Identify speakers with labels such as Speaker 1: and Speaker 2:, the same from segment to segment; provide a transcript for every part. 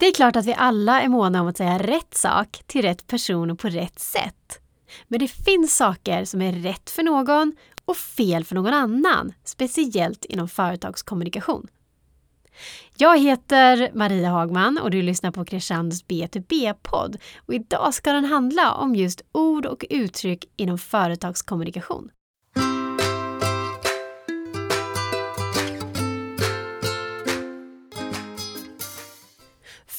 Speaker 1: Det är klart att vi alla är måna om att säga rätt sak till rätt person och på rätt sätt. Men det finns saker som är rätt för någon och fel för någon annan, speciellt inom företagskommunikation. Jag heter Maria Hagman och du lyssnar på Crescendos B2B-podd och idag ska den handla om just ord och uttryck inom företagskommunikation.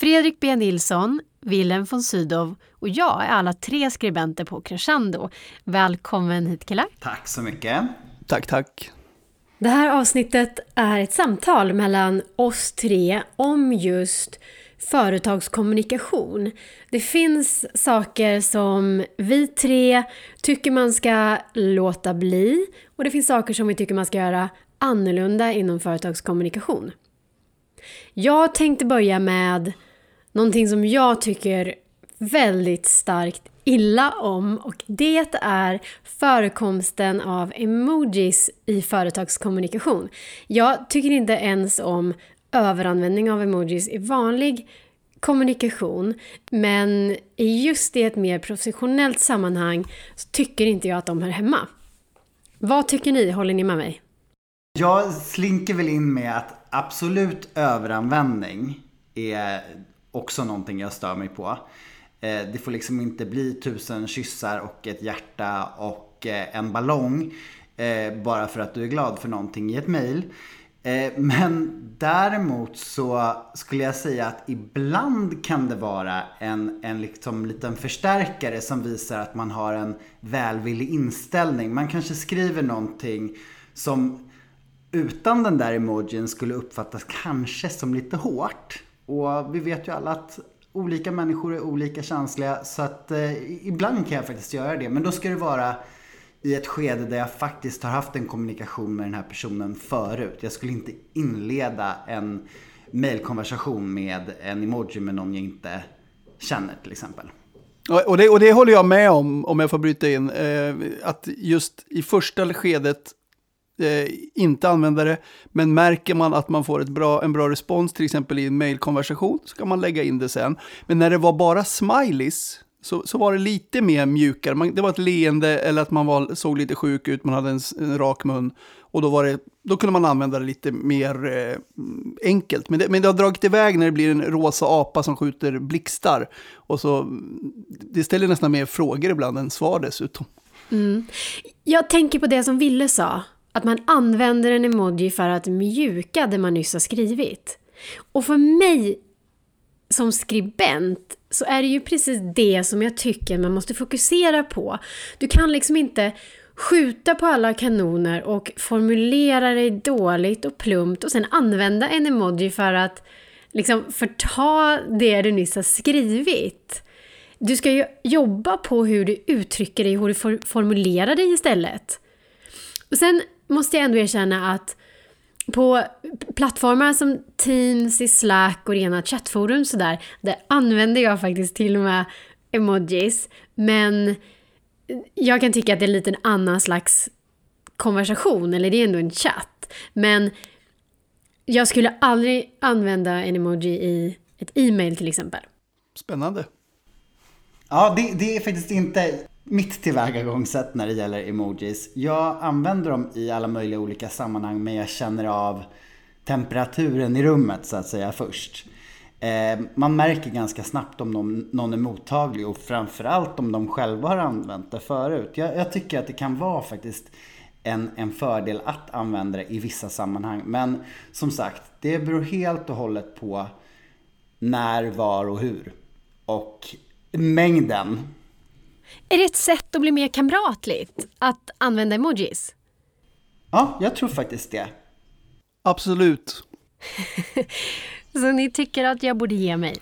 Speaker 1: Fredrik B Nilsson, Willem von Sydow och jag är alla tre skribenter på Crescendo. Välkommen hit killar!
Speaker 2: Tack så mycket!
Speaker 3: Tack, tack!
Speaker 1: Det här avsnittet är ett samtal mellan oss tre om just företagskommunikation. Det finns saker som vi tre tycker man ska låta bli och det finns saker som vi tycker man ska göra annorlunda inom företagskommunikation. Jag tänkte börja med någonting som jag tycker väldigt starkt illa om och det är förekomsten av emojis i företagskommunikation. Jag tycker inte ens om överanvändning av emojis i vanlig kommunikation men just i ett mer professionellt sammanhang så tycker inte jag att de hör hemma. Vad tycker ni? Håller ni med mig?
Speaker 2: Jag slinker väl in med att absolut överanvändning är också någonting jag stör mig på. Eh, det får liksom inte bli tusen kyssar och ett hjärta och eh, en ballong eh, bara för att du är glad för någonting i ett mail. Men däremot så skulle jag säga att ibland kan det vara en, en liksom liten förstärkare som visar att man har en välvillig inställning. Man kanske skriver någonting som utan den där emojin skulle uppfattas kanske som lite hårt. Och vi vet ju alla att olika människor är olika känsliga så att eh, ibland kan jag faktiskt göra det. Men då ska det vara i ett skede där jag faktiskt har haft en kommunikation med den här personen förut. Jag skulle inte inleda en mailkonversation med en emoji med någon jag inte känner till exempel.
Speaker 3: Och det, och det håller jag med om, om jag får bryta in. Eh, att just i första skedet eh, inte använda det. Men märker man att man får ett bra, en bra respons, till exempel i en mailkonversation, så kan man lägga in det sen. Men när det var bara smileys, så, så var det lite mer mjukare. Man, det var ett leende eller att man var, såg lite sjuk ut, man hade en, en rak mun. Och då, var det, då kunde man använda det lite mer eh, enkelt. Men det, men det har dragit iväg när det blir en rosa apa som skjuter blixtar. Och så, det ställer nästan mer frågor ibland än svar dessutom.
Speaker 1: Mm. Jag tänker på det som Ville sa. Att man använder en emoji för att mjuka det man nyss har skrivit. Och för mig som skribent så är det ju precis det som jag tycker man måste fokusera på. Du kan liksom inte skjuta på alla kanoner och formulera dig dåligt och plumpt och sen använda en emoji för att liksom förta det du nyss har skrivit. Du ska ju jobba på hur du uttrycker dig och hur du formulerar dig istället. Och sen måste jag ändå erkänna att på plattformar som Teams, i Slack och rena chattforum sådär, där använder jag faktiskt till och med emojis. Men jag kan tycka att det är lite en annan slags konversation, eller det är ändå en chatt. Men jag skulle aldrig använda en emoji i ett e-mail till exempel.
Speaker 3: Spännande.
Speaker 2: Ja, det, det är faktiskt inte mitt tillvägagångssätt när det gäller emojis. Jag använder dem i alla möjliga olika sammanhang men jag känner av temperaturen i rummet så att säga först. Eh, man märker ganska snabbt om någon, någon är mottaglig och framförallt om de själva har använt det förut. Jag, jag tycker att det kan vara faktiskt en, en fördel att använda det i vissa sammanhang. Men som sagt, det beror helt och hållet på när, var och hur. Och mängden
Speaker 1: är det ett sätt att bli mer kamratligt att använda emojis?
Speaker 2: Ja, jag tror faktiskt det.
Speaker 3: Absolut.
Speaker 1: Så ni tycker att jag borde ge mig?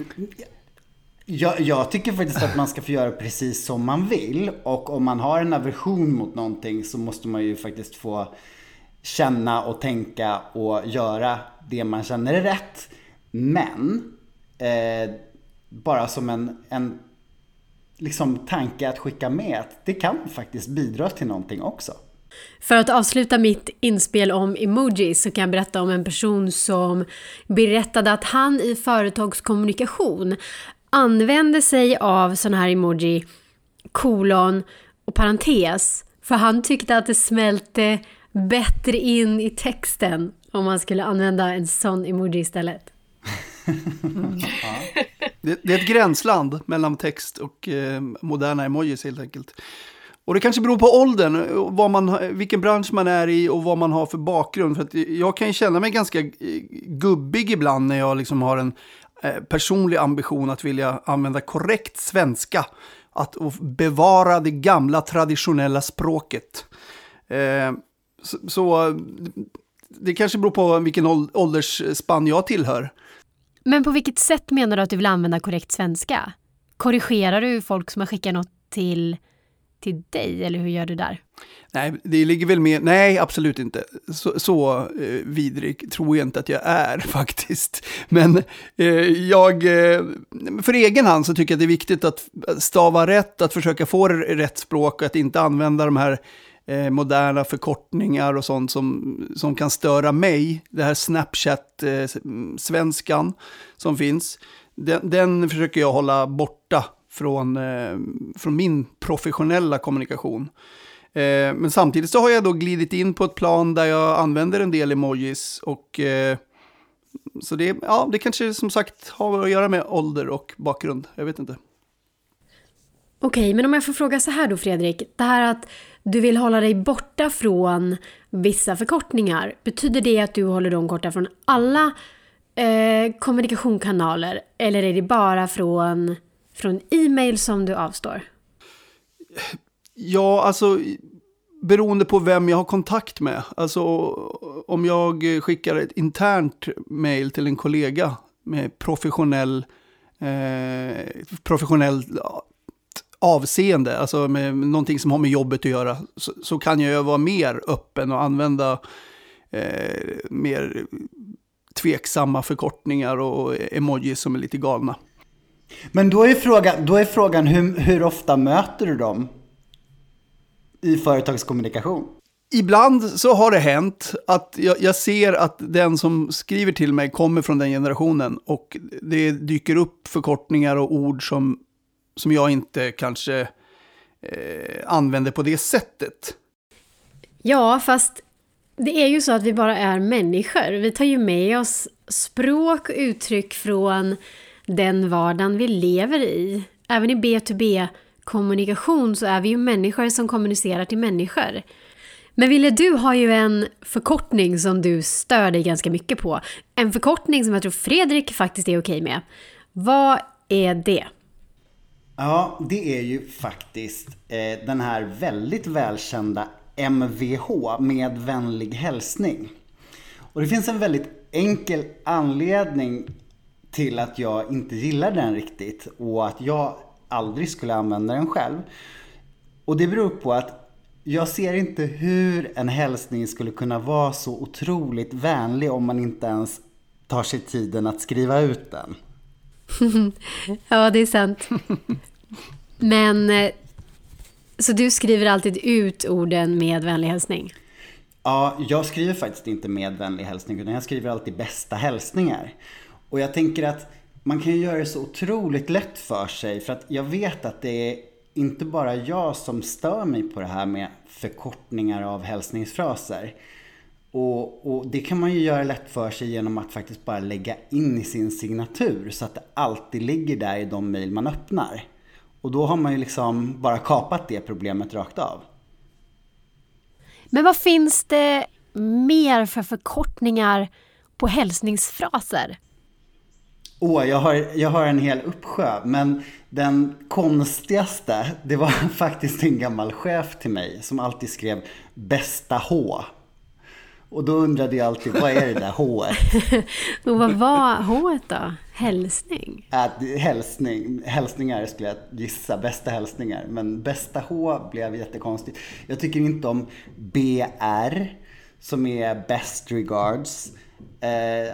Speaker 2: Jag, jag, tycker faktiskt att man ska få göra precis som man vill. Och om man har en aversion mot någonting så måste man ju faktiskt få känna och tänka och göra det man känner är rätt. Men, eh, bara som en, en liksom tanke att skicka med att det kan faktiskt bidra till någonting också.
Speaker 1: För att avsluta mitt inspel om emojis så kan jag berätta om en person som berättade att han i företagskommunikation använde sig av sån här emoji, kolon och parentes. För han tyckte att det smälte bättre in i texten om man skulle använda en sån emoji istället.
Speaker 3: Mm. Ja. Det, det, är ett gränsland mellan text och eh, moderna emojis helt enkelt. Och det kanske beror på åldern, eh, vad man, vilken bransch man är i och vad man har för bakgrund. För att jag kan känna mig ganska eh, gubbig ibland när jag liksom har en eh, personlig ambition att vilja använda korrekt svenska. Att bevara det gamla traditionella språket. Eh, så, så, det kanske beror på vilken åldersspann jag tillhör.
Speaker 1: Men på vilket sätt menar du att du vill använda korrekt svenska? Korrigerar du folk som har skickat något till, till dig, eller hur gör du där?
Speaker 3: Nej, det ligger väl med. Nej, absolut inte. Så, så eh, vidrig tror jag inte att jag är faktiskt. Men eh, jag, eh, för egen hand så tycker jag att det är viktigt att stava rätt, att försöka få rätt språk, och att inte använda de här eh, moderna förkortningar och sånt som, som kan störa mig. Det här Snapchat-svenskan eh, som finns, den, den, försöker jag hålla borta från, eh, från min professionella kommunikation. Eh, men samtidigt så har jag då glidit in på ett plan där jag använder en del emojis och eh, så det, ja, det kanske som sagt har att göra med ålder och bakgrund. Jag vet inte.
Speaker 1: Okej, men om jag får fråga så här då Fredrik. Det här att du vill hålla dig borta från vissa förkortningar. Betyder det att du håller dem borta från alla eh, kommunikationskanaler? Eller är det bara från, från e-mail som du avstår?
Speaker 3: Ja, alltså beroende på vem jag har kontakt med. Alltså om jag skickar ett internt mail till en kollega med professionell, eh, professionell avseende, alltså med någonting som har med jobbet att göra, så, så kan jag vara mer öppen och använda eh, mer tveksamma förkortningar och emojis som är lite galna.
Speaker 2: Men då är frågan, då är frågan hur, hur ofta möter du dem i företagskommunikation?
Speaker 3: Ibland så har det hänt att jag, jag, ser att den som skriver till mig kommer från den generationen och det dyker upp förkortningar och ord som som jag inte kanske eh, använder på det sättet.
Speaker 1: Ja, fast det är ju så att vi bara är människor. Vi tar ju med oss språk och uttryck från den vardagen vi lever i. Även i B2B-kommunikation så är vi ju människor som kommunicerar till människor. Men Ville, du har ju en förkortning som du stör dig ganska mycket på. En förkortning som jag tror Fredrik faktiskt är okej med. Vad är det?
Speaker 2: Ja, det är ju faktiskt eh, den här väldigt välkända MVH med vänlig hälsning. Och det finns en väldigt enkel anledning till att jag inte gillar den riktigt och att jag aldrig skulle använda den själv. Och det beror på att jag ser inte hur en hälsning skulle kunna vara så otroligt vänlig om man inte ens tar sig tiden att skriva ut den.
Speaker 1: ja, det är sant. Men, eh, så du skriver alltid ut orden med vänlig hälsning?
Speaker 2: Ja, jag skriver faktiskt inte med vänlig hälsning, utan jag skriver alltid bästa hälsningar. Och jag tänker att man kan ju göra det så otroligt lätt för sig, för att jag vet att det är inte bara jag som stör mig på det här med förkortningar av hälsningsfraser. Och, och, det kan man ju göra lätt för sig genom att faktiskt bara lägga in i sin signatur så att det alltid ligger där i de mejl man öppnar. Och då har man ju liksom bara kapat det problemet rakt av.
Speaker 1: Men vad finns det mer för förkortningar på hälsningsfraser?
Speaker 2: Åh, oh, jag, har, jag har en hel uppsjö. Men den konstigaste, det var faktiskt en gammal chef till mig som alltid skrev bästa H och då undrade jag alltid, vad är det där H?
Speaker 1: och vad var H då? Hälsning?
Speaker 2: Äh, hälsning? Hälsningar skulle jag gissa, bästa hälsningar. Men bästa H blev jättekonstigt. Jag tycker inte om BR, som är best regards. Eh,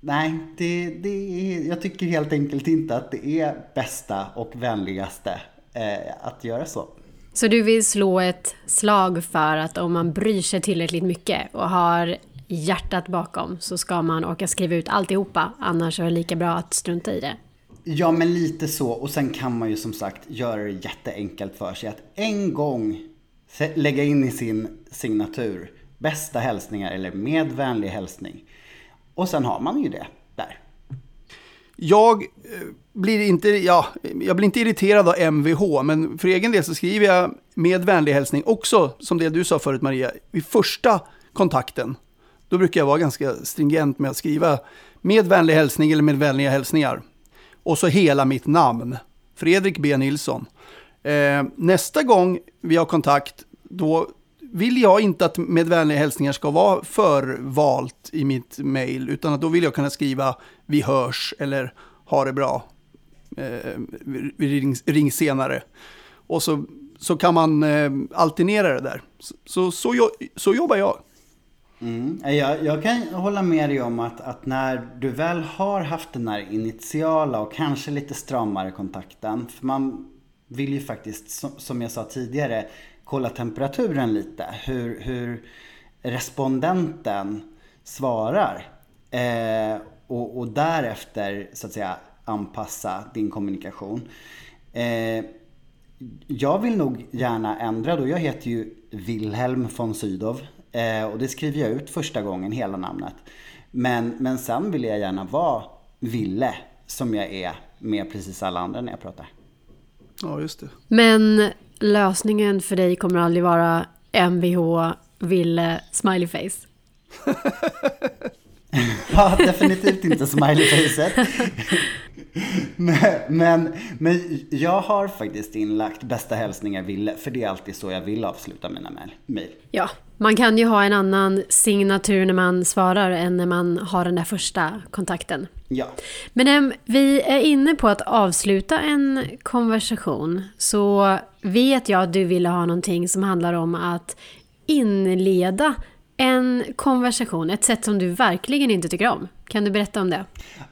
Speaker 2: nej, det, det, jag tycker helt enkelt inte att det är bästa och vänligaste eh, att göra så.
Speaker 1: Så du vill slå ett slag för att om man bryr sig tillräckligt mycket och har hjärtat bakom så ska man orka skriva ut alltihopa. Annars är det lika bra att strunta i det.
Speaker 2: Ja, men lite så. Och sen kan man ju som sagt göra det jätteenkelt för sig. Att en gång lägga in i sin signatur bästa hälsningar eller med vänlig hälsning. Och sen har man ju det.
Speaker 3: Jag eh, blir inte, ja, jag blir inte irriterad av MVH, men för egen del så skriver jag med vänlig hälsning också, som det du sa förut Maria, vid första kontakten. Då brukar jag vara ganska stringent med att skriva med vänlig hälsning eller med vänliga hälsningar. Och så hela mitt namn, Fredrik B. Nilsson. Eh, nästa gång vi har kontakt, då vill jag inte att med vänliga hälsningar ska vara förvalt i mitt mail, utan att då vill jag kunna skriva vi hörs eller ha det bra, eh, ring, ring, senare. Och så, så kan man eh, alternera det där. Så, så, så, så jobbar jag.
Speaker 2: Mm. Eh, jag, jag, kan hålla med dig om att, att, när du väl har haft den här initiala och kanske lite stramare kontakten, för man vill ju faktiskt, som jag sa tidigare, kolla temperaturen lite. Hur, hur respondenten svarar. Eh, och, och, därefter så att säga anpassa din kommunikation. Eh, jag vill nog gärna ändra då. Jag heter ju Wilhelm von Sydow. Eh, och det skriver jag ut första gången, hela namnet. Men, men sen vill jag gärna vara Ville, som jag är med precis alla andra när jag pratar.
Speaker 3: Ja, just det.
Speaker 1: Men lösningen för dig kommer aldrig vara Mvh, Ville, smileyface?
Speaker 2: ja, definitivt inte smileyfacet. men, men, men jag har faktiskt inlagt bästa hälsningar Ville, för det är alltid så jag vill avsluta mina mejl.
Speaker 1: Ja, man kan ju ha en annan signatur när man svarar än när man har den där första kontakten.
Speaker 2: Ja.
Speaker 1: Men äm, vi är inne på att avsluta en konversation. Så vet jag att du ville ha någonting som handlar om att inleda en konversation, ett sätt som du verkligen inte tycker om. Kan du berätta om det?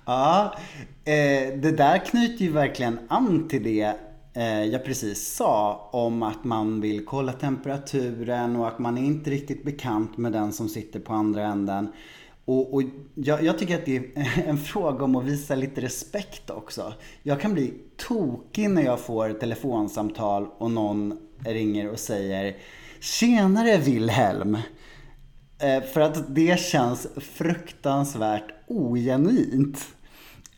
Speaker 2: Ja, eh, det där knyter ju verkligen an till det eh, jag precis sa om att man vill kolla temperaturen och att man är inte riktigt bekant med den som sitter på andra änden. Och, och jag, jag, tycker att det är en fråga om att visa lite respekt också. Jag kan bli tokig när jag får ett telefonsamtal och någon ringer och säger Tjenare Wilhelm! Eh, för att det känns fruktansvärt ogenuint.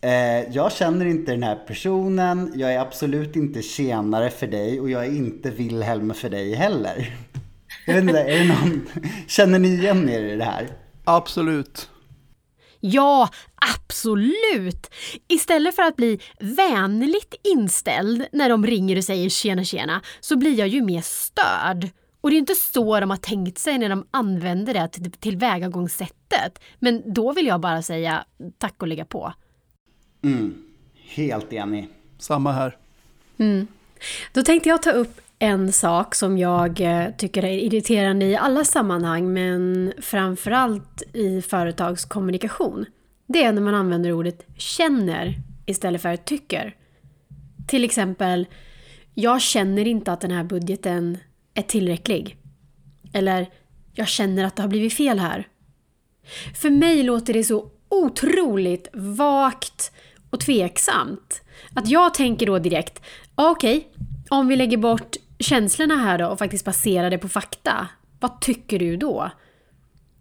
Speaker 2: Eh, jag känner inte den här personen, jag är absolut inte tjänare för dig och jag är inte Wilhelm för dig heller. Jag vet inte, är det någon, känner ni igen er i det här?
Speaker 3: Absolut.
Speaker 1: Ja, absolut! Istället för att bli vänligt inställd när de ringer och säger tjena tjena så blir jag ju mer störd. Och det är inte så de har tänkt sig när de använder det till tillvägagångssättet. Men då vill jag bara säga tack och lägga på.
Speaker 2: Mm, helt enig.
Speaker 3: Samma här.
Speaker 1: Mm. Då tänkte jag ta upp en sak som jag eh, tycker är irriterande i alla sammanhang men framförallt i företagskommunikation. Det är när man använder ordet känner istället för tycker. Till exempel, jag känner inte att den här budgeten är tillräcklig. Eller, jag känner att det har blivit fel här. För mig låter det så otroligt vagt och tveksamt. Att jag tänker då direkt, okej, okay, om vi lägger bort känslorna här då och faktiskt baserar det på fakta, vad tycker du då?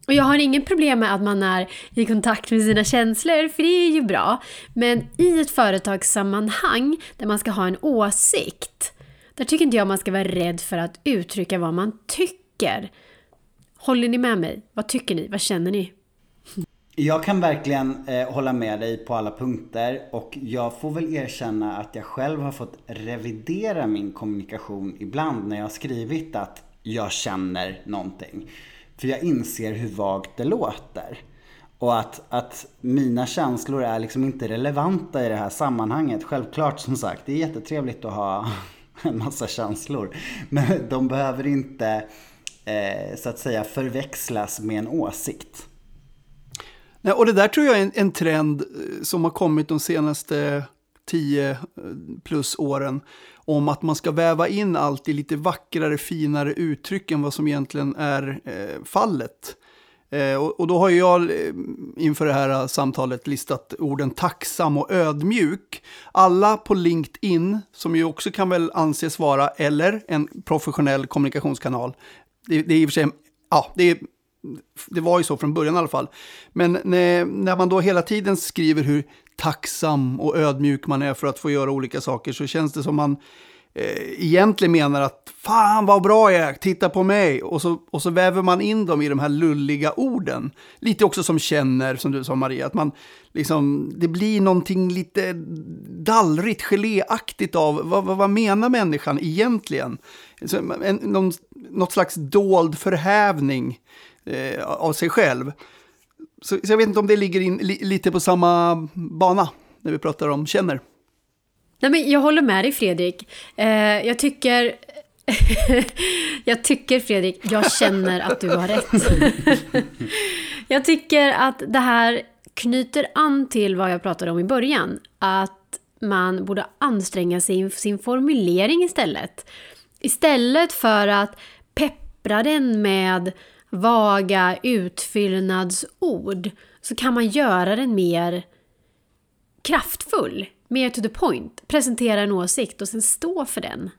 Speaker 1: Och jag har ingen problem med att man är i kontakt med sina känslor, för det är ju bra. Men i ett företagssammanhang där man ska ha en åsikt, där tycker inte jag man ska vara rädd för att uttrycka vad man tycker. Håller ni med mig? Vad tycker ni? Vad känner ni?
Speaker 2: Jag kan verkligen eh, hålla med dig på alla punkter och jag får väl erkänna att jag själv har fått revidera min kommunikation ibland när jag har skrivit att jag känner någonting. För jag inser hur vagt det låter. Och att, att mina känslor är liksom inte relevanta i det här sammanhanget. Självklart som sagt, det är jättetrevligt att ha en massa känslor. Men de behöver inte eh, så att säga förväxlas med en åsikt.
Speaker 3: Nej, och det där tror jag är en, en trend eh, som har kommit de senaste 10 eh, plus åren om att man ska väva in allt i lite vackrare, finare uttryck än vad som egentligen är eh, fallet. Eh, och, och, då har jag eh, inför det här eh, samtalet listat orden tacksam och ödmjuk. Alla på LinkedIn, som ju också kan väl anses vara, eller en professionell kommunikationskanal. Det, det är i och för sig, ja, det är det var ju så från början i alla fall. Men när, när, man då hela tiden skriver hur tacksam och ödmjuk man är för att få göra olika saker så känns det som man eh, egentligen menar att fan vad bra jag är, titta på mig. Och så, och så väver man in dem i de här lulliga orden. Lite också som känner, som du sa Maria, att man liksom, det blir någonting lite dallrigt, geléaktigt av vad, vad, vad menar människan egentligen? Så en, någon, något slags dold förhävning eh, av sig själv. Så, så, jag vet inte om det ligger in, li, lite på samma bana när vi pratar om känner.
Speaker 1: Nej, men jag håller med dig Fredrik. Eh, jag tycker... jag tycker Fredrik, jag känner att du har rätt. jag tycker att det här knyter an till vad jag pratade om i början. Att man borde anstränga sig i sin formulering istället. Istället för att peppra den med vaga utfyllnadsord så kan man göra den mer kraftfull, mer to the point, presentera en åsikt och sen stå för den.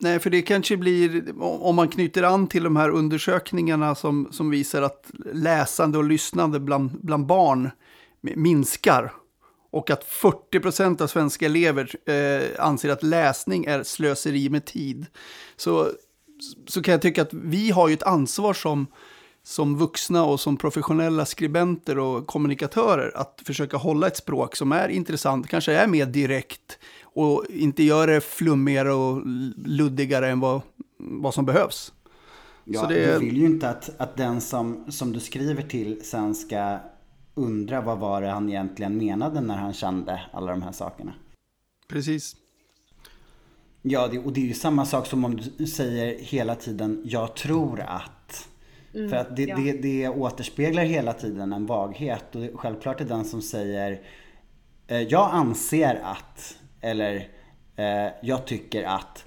Speaker 3: Nej, för det kanske blir, om man knyter an till de här undersökningarna som, som visar att läsande och lyssnande bland, bland barn minskar. Och att 40% av svenska elever eh, anser att läsning är slöseri med tid. Så så kan jag tycka att vi har ju ett ansvar som, som vuxna och som professionella skribenter och kommunikatörer att försöka hålla ett språk som är intressant, kanske är mer direkt och inte gör det flummigare och luddigare än vad, vad som behövs.
Speaker 2: Ja, det... du vill ju inte att, att den som, som du skriver till sen ska undra vad var det han egentligen menade när han kände alla de här sakerna.
Speaker 3: Precis.
Speaker 2: Ja, det, och det är ju samma sak som om du säger hela tiden jag tror att. Mm, för att det, ja. det, det återspeglar hela tiden en vaghet. Och självklart är den som säger eh, jag anser att eller eh, jag tycker att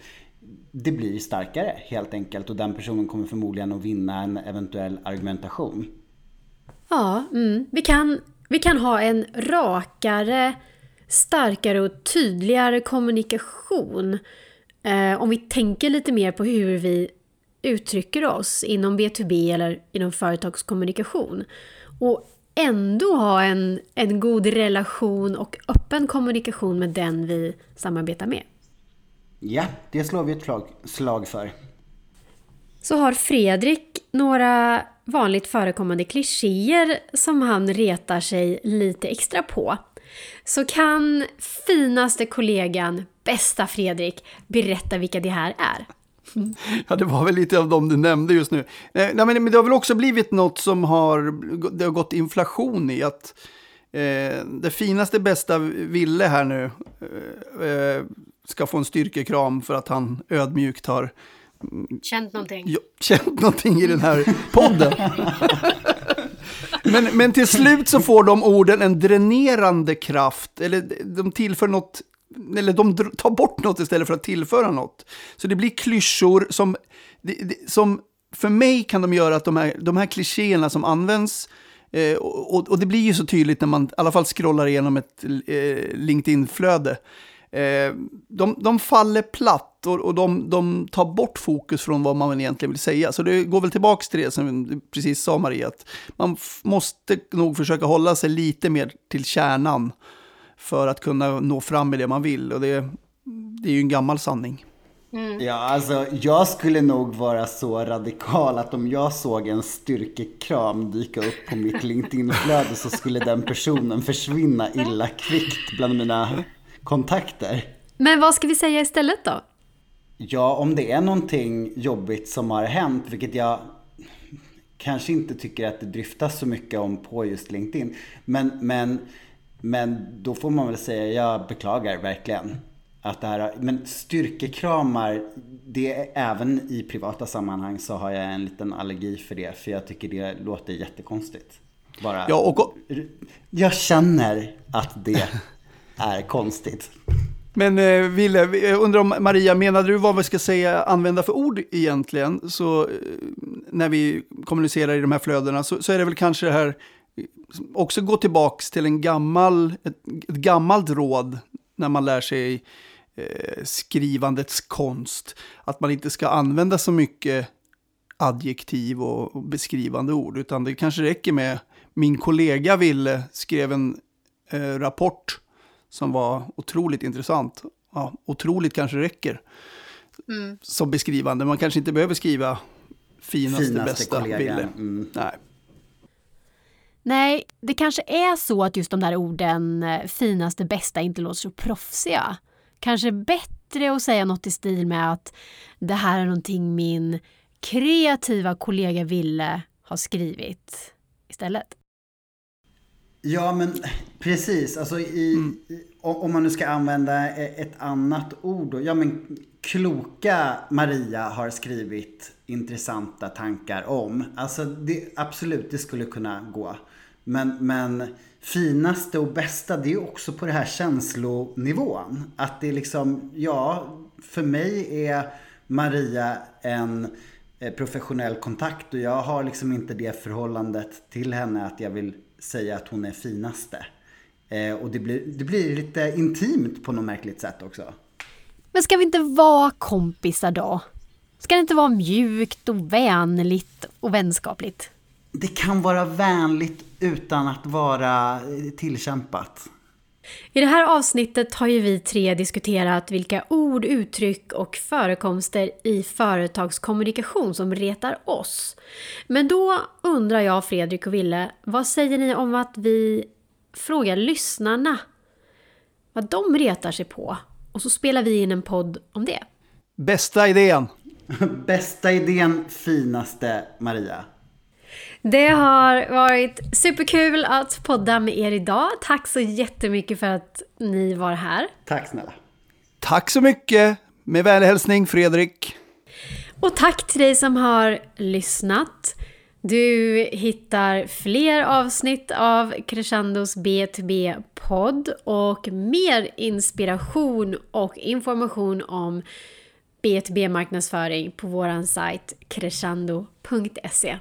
Speaker 2: det blir starkare helt enkelt och den personen kommer förmodligen att vinna en eventuell argumentation.
Speaker 1: Ja, mm. vi, kan, vi kan ha en rakare, starkare och tydligare kommunikation om vi tänker lite mer på hur vi uttrycker oss inom B2B eller inom företagskommunikation och ändå ha en, en god relation och öppen kommunikation med den vi samarbetar med.
Speaker 2: Ja, det slår vi ett slag för.
Speaker 1: Så har Fredrik några vanligt förekommande klichéer som han retar sig lite extra på. Så kan finaste kollegan Bästa Fredrik, berätta vilka det här är.
Speaker 3: Ja, det var väl lite av dem du nämnde just nu. Eh, nej, men det har väl också blivit något som har, det har gått inflation i. att eh, Det finaste bästa Ville här nu eh, eh, ska få en styrkekram för att han ödmjukt har
Speaker 1: Känt någonting.
Speaker 3: Ja, känt någonting i den här podden. men, men till slut så får de orden en dränerande kraft, eller de tillför något eller de tar bort något istället för att tillföra något. Så det blir klyschor som, som för mig kan de göra att de här, de här klichéerna som används eh, och, och, det blir ju så tydligt när man i alla fall scrollar igenom ett eh, LinkedIn-flöde. Eh, de, de faller platt och, och de, de, tar bort fokus från vad man egentligen vill säga. Så det går väl tillbaka till det som du precis sa Maria, att man måste nog försöka hålla sig lite mer till kärnan för att kunna nå fram med det man vill. Och det, det är ju en gammal sanning.
Speaker 2: Mm. Ja, alltså jag skulle nog vara så radikal att om jag såg en styrkekram dyka upp på mitt LinkedIn-flöde så skulle den personen försvinna illa kvickt bland mina kontakter.
Speaker 1: Men vad ska vi säga istället då?
Speaker 2: Ja, om det är någonting jobbigt som har hänt, vilket jag kanske inte tycker att det dryftas så mycket om på just LinkedIn. Men, men men då får man väl säga, jag beklagar verkligen. Att det här, men styrkekramar, det är, även i privata sammanhang så har jag en liten allergi för det. För jag tycker det låter jättekonstigt. Bara,
Speaker 3: ja, och...
Speaker 2: Jag känner att det är konstigt.
Speaker 3: Men eh, Ville, jag undrar om Maria, menade du vad vi ska säga, använda för ord egentligen? Så eh, när vi kommunicerar i de här flödena så, så är det väl kanske det här, också gå tillbaks till en gammal, ett, ett gammalt råd när man lär sig eh, skrivandets konst. Att man inte ska använda så mycket adjektiv och, och beskrivande ord, utan det kanske räcker med min kollega Ville skrev en eh, rapport som var otroligt intressant. Ja, otroligt kanske räcker
Speaker 1: Mm.
Speaker 3: som beskrivande. Man kanske inte behöver skriva finaste,
Speaker 2: Finaste
Speaker 3: bästa
Speaker 2: kollegan.
Speaker 3: Ville.
Speaker 2: Mm.
Speaker 3: Nej.
Speaker 1: Nej, det kanske är så att just de där orden eh, finaste, bästa inte låter så proffsiga. Kanske bättre att säga något i stil med att det här är någonting min kreativa kollega Ville har skrivit istället.
Speaker 2: Ja, men precis. Alltså i, i, om man nu ska använda e- ett annat ord. Då. Ja, men kloka Maria har skrivit intressanta tankar om. Alltså det, absolut, det skulle kunna gå. Men, men finaste och bästa, det är också på det här känslonivån. Att det är liksom, ja, för mig är Maria en eh, professionell kontakt och jag har liksom inte det förhållandet till henne att jag vill säga att hon är finaste. Eh, och det blir, det blir lite intimt på något märkligt sätt också.
Speaker 1: Men ska vi inte vara kompisar då? Ska det inte vara mjukt och vänligt och vänskapligt?
Speaker 2: Det kan vara vänligt utan att vara tillkämpat.
Speaker 1: I det här avsnittet har ju vi tre diskuterat vilka ord, uttryck och förekomster i företagskommunikation som retar oss. Men då undrar jag, Fredrik och Ville, vad säger ni om att vi frågar lyssnarna vad de retar sig på? Och så spelar vi in en podd om det.
Speaker 3: Bästa idén.
Speaker 2: Bästa idén, finaste Maria.
Speaker 1: Det har varit superkul att podda med er idag. Tack så jättemycket för att ni var här.
Speaker 2: Tack snälla.
Speaker 3: Tack så mycket. Med vänlig hälsning Fredrik.
Speaker 1: Och tack till dig som har lyssnat. Du hittar fler avsnitt av Crescendos B2B-podd och mer inspiration och information om B2B-marknadsföring på vår sajt crescendo.se.